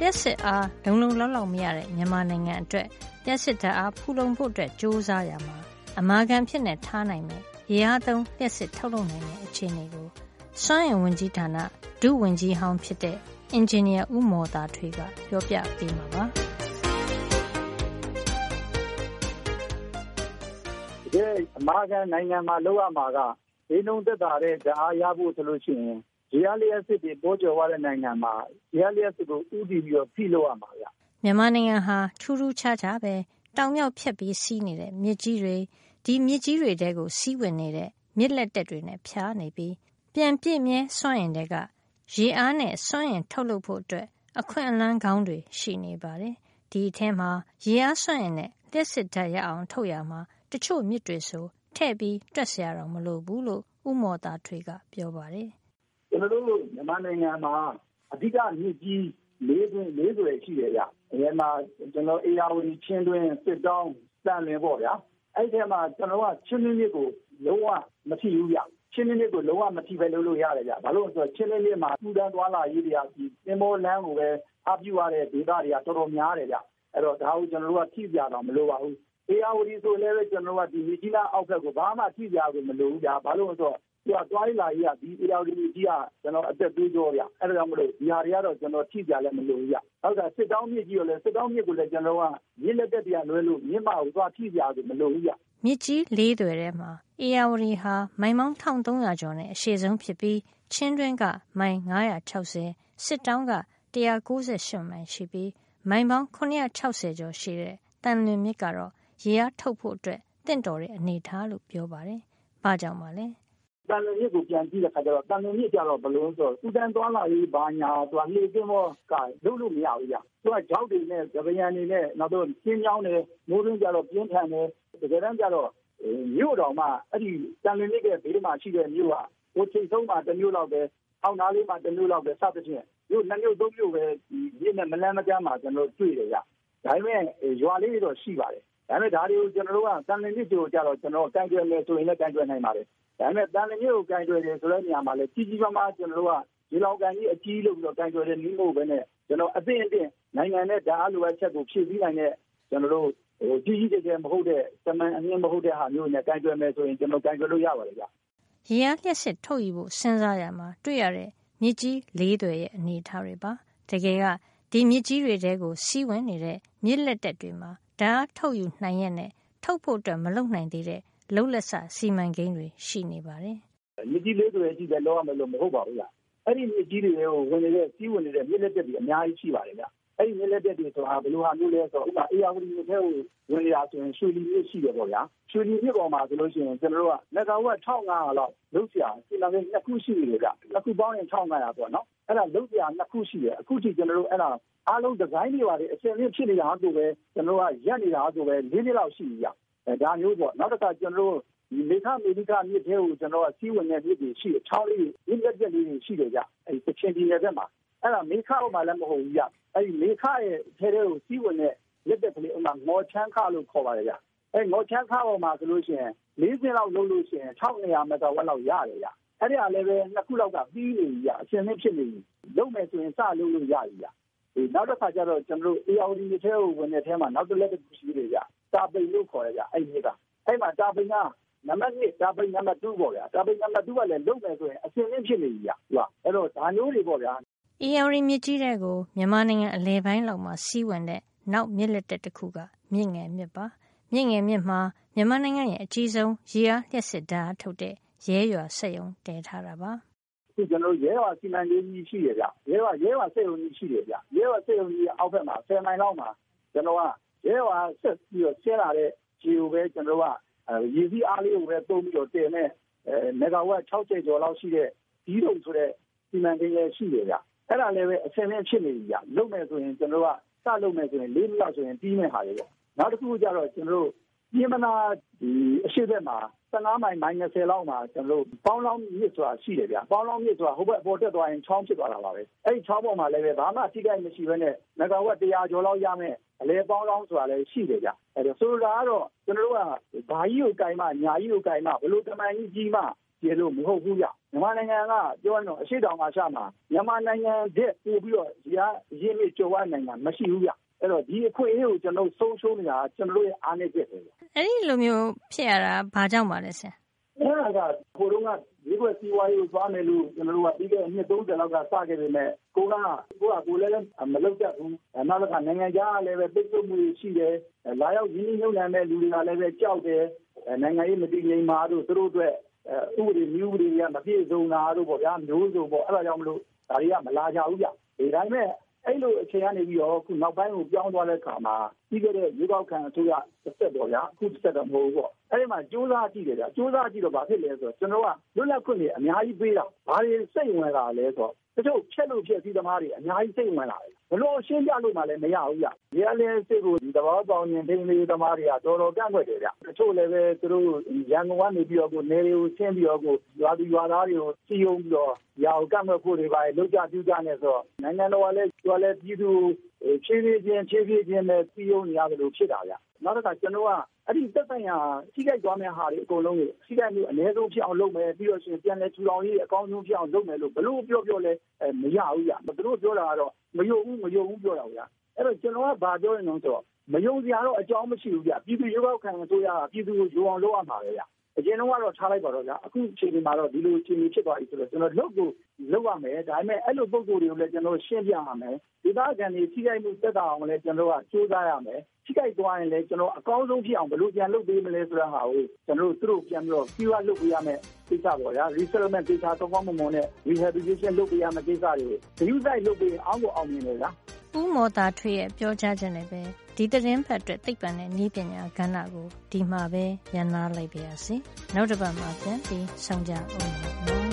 လျှပ်စစ်အား လုံလုံလောက်လောက် မရတဲ့ မြန်မာနိုင်ငံအတွက် လျှပ်စစ်ဓာတ်အား ဖူလုံဖို့အတွက်ကြိုးစားရမှာ အမာခံဖြစ်နေထားနိုင်မယ်ရေအားသုံး လျှပ်စစ်ထုတ်လုပ်နိုင်တဲ့ အခြေအနေကို စွမ်းအင်ဝန်ကြီးဌာန ဒုဝန်ကြီးဟောင်းဖြစ်တဲ့ အင်ဂျင်နီယာ ဦးမော်သာထွေးက ပြောပြပေးမှာပါဒီအမာခံနိုင်ငံမှာလောက်ရမှာကဒီနှုံသက်တာတဲ့ဓာတ်အားရဖို့ဆိုလို့ရှိရင် ရေအားလျှပ်စစ်တွေပေါကြွားသွားတဲ့နိုင်ငံမှာ ရေအားလျှပ်စစ်ကို ဦးတည်ပြီးတော့ ဖိလုပ်ရမှာဗျ။”မြန်မာနိုင်ငံဟာ ထူးထူးခြားခြားပဲ တောင်မြောက်ဖြတ်ပြီးစီးနေတဲ့ မြစ်ကြီးတွေ၊ဒီမြစ်ကြီးတွေထဲကို စီးဝင်နေတဲ့ မြစ်လက်တက်တွေနဲ့ ဖြာနေပြီး ပြန်ပြည့်မြဲစွမ်းအင်ထဲက ရေအားနဲ့ စွမ်းအင်ထုတ်လုပ်ဖို့ အခွင့်အလန်းကောင်းတွေ ရှိနေပါတယ်။ဒီအထဲမှာ ရေအားစွမ်းအင်နဲ့ လျှပ်စစ်ဓါတ်ရအောင် ထုတ်ရာမှာ တချို့မြစ်တွေဆို ထည့်ပြီးတွက်စရာတောင် မလိုဘူးလို့ ဦးမော်သာထွေးက ပြောပါတယ် ကျွန်တော်တို့မြန်မာနိုင်ငံမှာအဓိကမြစ်ကြီးလေးတွင်လေးတွေရှိတယ်ဗျ။အဲမှာကျွန်တော်အေယာဝတီချင်းတွင်စစ်တောင်းတန်လင်းပေါ့ဗျာ။အဲ့ဒီမှာကျွန်တော်ကချင်းမြစ်ကိုလုံးဝမထိဘူးဗျ။ချင်းမြစ်ကိုလုံးဝမထိပဲလုပ်လို့ရတယ်ဗျ။ဘာလို့လဲဆိုတော့ချင်းမြစ်မှာပူတန်းသွားလာရေးတွေကဒီသင်္ဘောလမ်းကိုပဲအပြုရတဲ့ဒေသတွေကတော်တော်များတယ်ဗျ။အဲ့တော့ဒါကိုကျွန်တော်တို့ကထိပြတော့မလိုပါဘူး။အေယာဝတီဆိုလည်းပဲကျွန်တော်တို့ကဒီမြကြီးနားအောက်ဘက်ကိုဘာမှထိပြဖို့မလိုဘူးဗျာ။ဘာလို့လဲဆိုတော့ သူကသွားလာရေးကဒီ ARD ကြီးကကျွန်တော်အသက်သွေးကြောဗျအဲ့ဒါကြောင့်မလို့ဒီဟာတွေကတော့ကျွန်တော်ထိကြလည်းမလို့ဗျဟုတ်ကဲ့စစ်တောင်းမြစ်ကြီးကိုလည်းစစ်တောင်းမြစ်ကိုလည်းကျွန်တော်ကမြစ်လက်တက်တရားလွဲလို့မြစ်မကိုသွားထိကြတယ်မလို့ဗျမြစ်ကြီးလေးတွေထဲမှာ ARD ဟာမိုင်မောင်း1300ကျော်နဲ့အရှည်ဆုံးဖြစ်ပြီးချင်းတွင်းကမိုင်960စစ်တောင်းက198မိုင်ရှိပြီးမိုင်ပေါင်း960ကျော်ရှိတဲ့တန်လွင်မြစ်ကတော့ရေအားထုတ်ဖို့အတွက်တင့်တော်တဲ့အနေထားလို့ပြောပါတယ်။ဘာကြောင့်ပါလဲ တန်လွင်မြစ်ကိုပြန်ကြည့်တဲ့ခါကျတော့တန်လွင်မြစ်ကျတော့ဘလို့ဆိုစူတန်သွားလာရေးဘာညာသူကလေကင်းမောကလုံးလို့မရဘူးကြာသူကကြောက်တွေနဲ့ကြပယံတွေနဲ့နောက်တော့ကျင်းချောင်းတွေမိုးရင်းကျတော့ပြင်းထန်တယ်တကယ်တမ်းကျတော့မြို့တော်မှာအဲ့ဒီတန်လွင်မြစ်ရဲ့ဘေးမှာရှိတဲ့မြို့ကဟိုချိန်ဆုံးမှာတစ်မြို့လောက်ပဲအောက်နားလေးမှာတစ်မြို့လောက်ပဲစသဖြင့်မြို့နှစ်မြို့သုံးမြို့ပဲဒီမြစ်နဲ့မလန်းမကမ်းမှာကျွန်တော်တွေ့တယ်ကြာဒါပေမဲ့ရွာလေးတွေတော့ရှိပါတယ် ဒါပေမဲ့ဒါတွေကိုကျွန်တော်တို့ကတန်လင်းမြစ်ကိုကြတော့ကျွန်တော်ကန်ကျွယ်မယ်ဆိုရင်လည်းကန်ကျွယ်နိုင်ပါတယ်ဒါပေမဲ့တန်လင်းမြစ်ကိုကန်ကျွယ်တယ်ဆိုတဲ့နေရာမှာလည်းကြီးကြီးမားမားကျွန်တော်တို့ကဒီလောက်ကန်ကြီးအကြီးလို့ပြီးတော့ကန်ကျွယ်တဲ့နည်းမို့ပဲနဲ့ကျွန်တော်အသိအင့်နိုင်ငံနဲ့ဓာတ်အလိုအပ်ချက်ကိုဖြည့်ဆည်းနိုင်တဲ့ကျွန်တော်တို့ဟိုကြီးကြီးကျယ်ကျယ်မဟုတ်တဲ့တမန်အမြင့်မဟုတ်တဲ့ဟာမျိုးနဲ့ကန်ကျွယ်မယ်ဆိုရင်ကျွန်တော်ကန်ကျွယ်လို့ရပါတယ်ဗျရေအားလျှက်စစ်ထုတ်ယူဖို့စဉ်းစားရမှာတွေ့ရတဲ့မြစ်ကြီးလေးတွေရဲ့အနေအထားတွေပါတကယ်ကဒီမြစ်ကြီးတွေတဲကိုစီးဝင်နေတဲ့မြစ်လက်တက်တွေမှာ ဓါတ်အားထုတ်ယူနိုင်ရက်နဲ့ ထုတ်ဖို့မလုပ်နိုင်သေးတဲ့ လုပ်လက်စ စီမံကိန်းတွေ ရှိနေပါတယ်။“မြစ်ကြီး ၄ သွယ်အထိပဲ လုပ်ရမယ်လို့ မဟုတ်ပါဘူး။အဲဒီမြစ်ကြီးတွေထဲကို ဝင်နေတဲ့ စီးဝင်နေတဲ့ မြစ်လက်တက်တွေ အများကြီးရှိပါတယ်။အဲဒီမြစ်လက်တက်တွေဆိုတာ ဘယ်လိုဟာမျိုးလဲဆိုတော့ ဥပမာ ဧရာဝတီမြစ်ထဲကို ဝင်နေတာဆိုရင် ရွှေလီမြစ်ရှိတယ်ပေါ့ဗျာ။ရွှေလီမြစ်ပေါ်မှာဆိုရင် ကျနော်တို့က မဂ္ဂါဝပ် ၁,၅၀၀ လောက်လုပ်စရာ စီမံကိန်း ၂ ခုရှိနေတယ်ဗျ။၂ ခုပေါင်းရင် ၁,၅၀၀ ပေါ့နော် အဲ့ဒါလုံးပြနှစ်ခုရှိတယ်အခုထိကျွန်တော်တို့အဲ့ဒါအားလုံးဒီဇိုင်းတွေပါတယ်အစင်လေးဖြစ်နေတာဆိုပဲကျွန်တော်ကရက်နေတာဆိုပဲ၄နှစ်လောက်ရှိပြီကြာအဲဒါမျိုးပေါ့နောက်တစ်ခါကျွန်တော်တို့ဒီမေခမေရိကမြစ်တဲ့ကိုကျွန်တော်ကစီးဝင်တဲ့မြစ်တွေရှိတယ်ချောင်းလေးတွေလက်လက်လေးတွေရှိတယ်ကြာအဲဒီတချင်ပြည်နယ်ဘက်မှာအဲ့ဒါမေခဥမာလည်းမဟုတ်ဘူးကြာအဲဒီမေခရဲ့ထဲထဲကိုစီးဝင်တဲ့လက်လက်ကလေးဥမာငေါ်ချမ်းခလို့ခေါ်ပါတယ်ကြာအဲငေါ်ချမ်းခပေါ်မှာဆိုလို့ရှိရင်၄၀လောက်လုံးလို့ရှိရင်1900မီတာဝက်လောက်ရတယ်ကြာ အဲ့ဒီအားလည်းပဲနှစ်ခုလောက်ကပြီးနေပြီဗျအရှင်သင့်ဖြစ်နေပြီလုံးမယ်ဆိုရင်စလုံးလို့ရပြီဗျနောက်တစ်ခါကျတော့ကျွန်တော်တို့ ARD တွေထဲကိုဝင်တဲ့ထဲမှာနောက်တစ်လက်တစ်ခုရှိတယ်ဗျတာပိန်လို့ခေါ်ရကြအဲ့ဒီကအဲ့မှာတာပိန်ကနံပါတ်1တာပိန်နံပါတ်2ပေါ့ဗျာတာပိန်နံပါတ်2ကလည်းလုံမယ်ဆိုရင်အစင်းလင်းဖြစ်နေပြီဗျာဟုတ်လားအဲ့တော့ဒါမျိုးတွေပေါ့ဗျာ ARD မြစ်ကြီးတဲ့ကိုမြန်မာနိုင်ငံအလဲပိုင်းလောက်မှာစီးဝင်တဲ့နောက်မြစ်လက်တက်တစ်ခုကမြင့်ငယ်မြစ်ပါမြင့်ငယ်မြစ်မှာမြန်မာနိုင်ငံရဲ့အကြီးဆုံးရေအားလျှက်စစ်ဓာတ်ထုတ်တဲ့ ရဲရွာစက်ရုံတည်ထားတာပါခုကျွန်တော်ရဲဝါစီမံကိန်းကြီးရှိရဗျရဲဝါရဲဝါစက်ရုံကြီးရှိတယ်ဗျရဲဝါစက်ရုံကြီးအောက်ဘက်မှာ10မိုင်လောက်မှာကျွန်တော်ကရဲဝါဆက်ပြီးတော့ဆင်းလာတဲ့ဂျီကိုပဲကျွန်တော်ကရေစီးအားလေးကိုပဲတုံးပြီးတော့တင်တဲ့အဲမဂါဝတ်60ကျော်လောက်ရှိတဲ့ဒီတုံဆိုတဲ့စီမံကိန်းလည်းရှိတယ်ဗျအဲ့ဒါလည်းပဲအဆင်သင့်ဖြစ်နေပြီဗျလုပ်မယ်ဆိုရင်ကျွန်တော်ကစလုပ်မယ်ဆိုရင်၄နှစ်လောက်ဆိုရင်ပြီးမဲ့ဟာတွေပေါ့နောက်တစ်ခုကျတော့ကျွန်တော်တို့ ပြည်မနာဒီအရှိဘက်မှာ15မိုင်မိုင်20လောက်မှာကျွန်တော်တို့ပေါင်းလောင်းမြစ်ဆိုတာရှိတယ်ဗျပေါင်းလောင်းမြစ်ဆိုတာဟိုဘက်အပေါ်တက်သွားရင်ချောင်းဖြစ်သွားတာပါပဲအဲ့ဒီချောင်းပေါ်မှာလည်းပဲဘာမှထိခိုက်မရှိဘဲနဲ့မဂါဝတ်100ကျော်လောက်ရမယ်အလဲပေါင်းလောင်းဆိုတာလည်းရှိတယ်ဗျအဲ့တော့ဆိုလိုတာကတော့ကျွန်တော်တို့ကဘာကြီးကိုကင်မှညာကြီးကိုကင်မှဘလို့တမန်ကြီးကြီးမှကျေလို့မဟုတ်ဘူးဗျမြန်မာနိုင်ငံကပြောရတော့အရှိတောင်အာရှမှာမြန်မာနိုင်ငံတဲ့ပို့ပြီးတော့ဒီဟာရင်းမြစ်ကျော်ဝနိုင်ငံမရှိဘူးဗျ အဲ့တော့ ဒီအခွင့်အရေးကို ကျွန်တော်ဆုံးရှုံးနေတာကျွန်တော်ရဲ့ အားနည်းချက်ပဲ အဲ့ဒီလိုမျိုး ဖြစ်ရတာ ဘာကြောင့်ပါလဲဆရာ အဲ့ဒါကဘိုးတော်ကဒီကွက်စီဝါရေးကို သွားမယ်လို့ ကျွန်တော်တို့က ပြီးခဲ့တဲ့ နှစ်30လောက်က စခဲ့ပေမဲ့ကိုကကိုကကိုလည်း မလုပ်တတ်ဘူး နောက်တစ်ခါ နိုင်ငံခြားလည်းပဲပိတ်ဆို့မှုရှိတယ် လာရောက်ရင်းနှီးမြှုပ်နှံတဲ့လူတွေကလည်းပဲကြောက်တယ် နိုင်ငံရေး မတည်ငြိမ်မှာတို့ သူတို့အတွက် ဥပဒေမျိုးတွေက မပြည့်စုံတာတို့ပေါ့ဗျာမျိုးစုံပေါ့ အဲ့ဒါကြောင့်မလို့ ဒါတွေက မလာကြဘူးဗျဒီတိုင်းမဲ့ အဲ့လိုအခြေအနေပြီးတော့ခုနောက်ပိုင်းကိုပြောင်းသွားတဲ့အခါမှာပြီးခဲ့တဲ့ရွေးကောက်ခံအစိုးရတစ်ဆက်တော့ဗျာအခုတစ်ဆက်တော့မဟုတ်ဘူးပေါ့အဲ့ဒီမှာစူးစမ်းကြည့်တယ်ဗျာစူးစမ်းကြည့်တော့ဘာဖြစ်လဲဆိုတော့ကျွန်တော်ကလွတ်လပ်ခွင့်တွေအများကြီးပေးတာဘာတွေစိတ်ဝင်လာလဲဆိုတော့ တချို့ဖြက်လို့ဖြက်စီးသမားတွေအများကြီးစိတ်ဝင်လာတယ်ဘလို့ရှင်းပြလို့မှလည်းမရဘူးဗျ။ရဲလဲစစ်ကိုဒီတဘောပေါင်းရင်ဒိန်းလေးသမားတွေကတော်တော်ကန့်ကွက်တယ်ဗျ။တချို့လည်းပဲသူတို့ရန်ကုန်ကနေပြီးတော့ကိုနေတွေကိုဆင်းပြီးတော့ကိုရွာသူရွာသားတွေကိုစီယုံပြီးတော့ရာကိုကန့်ကွက်ဖို့တွေပါလောက်ကြပြူကြနေဆိုတော့နိုင်ငံတော်ကလည်းကျွာလဲပြည်သူ ဖြည်းဖြည်းချင်းဖြည်းဖြည်းချင်းနဲ့စီယုံနေရတယ်လို့ဖြစ်တာဗျ။နောက်တစ်ခါကျွန်တော်ကအဲ့ဒီသက်ဆိုင်ရာထိခိုက်သွားမယ့်ဟာတွေအကုန်လုံးကိုထိခိုက်မှုအနည်းဆုံးဖြစ်အောင်လုပ်မယ်ပြီးတော့ရှင်ပြန်လဲထူထောင်ရေးအကောင်းဆုံးဖြစ်အောင်လုပ်မယ်လို့ဘလို့ပြောပြောလဲမရဘူးဗျ။သူတို့ပြောတာကတော့မယုံဘူးမယုံဘူးပြောတာဗျာအဲ့တော့ကျွန်တော်ကဘာပြောရင်တော့ဆိုတော့မယုံစရာတော့အကြောင်းမရှိဘူးဗျပြည်သူရွေးကောက်ခံအစိုးရကပြည်သူကိုယုံအောင်လုပ်ရမှာပဲဗျ အရင်တော့ကတော့ထားလိုက်ပါတော့ဗျာအခုအချိန်ဒီမှာတော့ဒီလိုအချိန်ဖြစ်သွားပြီဆိုတော့ကျွန်တော်လုပ်ကိုလုပ်ရမယ်ဒါပေမဲ့အဲ့လိုပုံစံတွေကိုလည်းကျွန်တော်ရှင်းပြရမယ်ဒေသခံတွေထိခိုက်မှုသက်သာအောင်လည်းကျွန်တော်ကစူးစမ်းရမယ်ထိခိုက်သွားရင်လည်းကျွန်တော်အကောင်းဆုံးဖြစ်အောင်ဘယ်လိုပြန်လုပ်ပေးမလဲဆိုတဲ့ဟာကိုကျွန်တော်တို့သူတို့ပြန်ပြီးတော့ပြီးွားလုပ်ပေးရမယ်ကိစ္စပေါ့ဗျာ resettlement ကိစ္စတော့ကောင်းမွန်မွန်နဲ့ rehabilitation လုပ်ပေးရမယ်ကိစ္စတွေကို view site လုပ်ပေးအောင်ကိုအောင်မြင်တယ်ဗျာဦးမော်တာထွေရဲ့ပြောကြားချက်နဲ့ပဲ ဒီသတင်းဖတ်အတွက်သိပ္ပံနဲ့နည်းပညာကဏ္ဍကိုဒီမှာပဲရန်နာလိုက်ပါရစေနောက်တစ်ပတ်မှာပြန်ပြီးဆောင်ကြအောင်နော်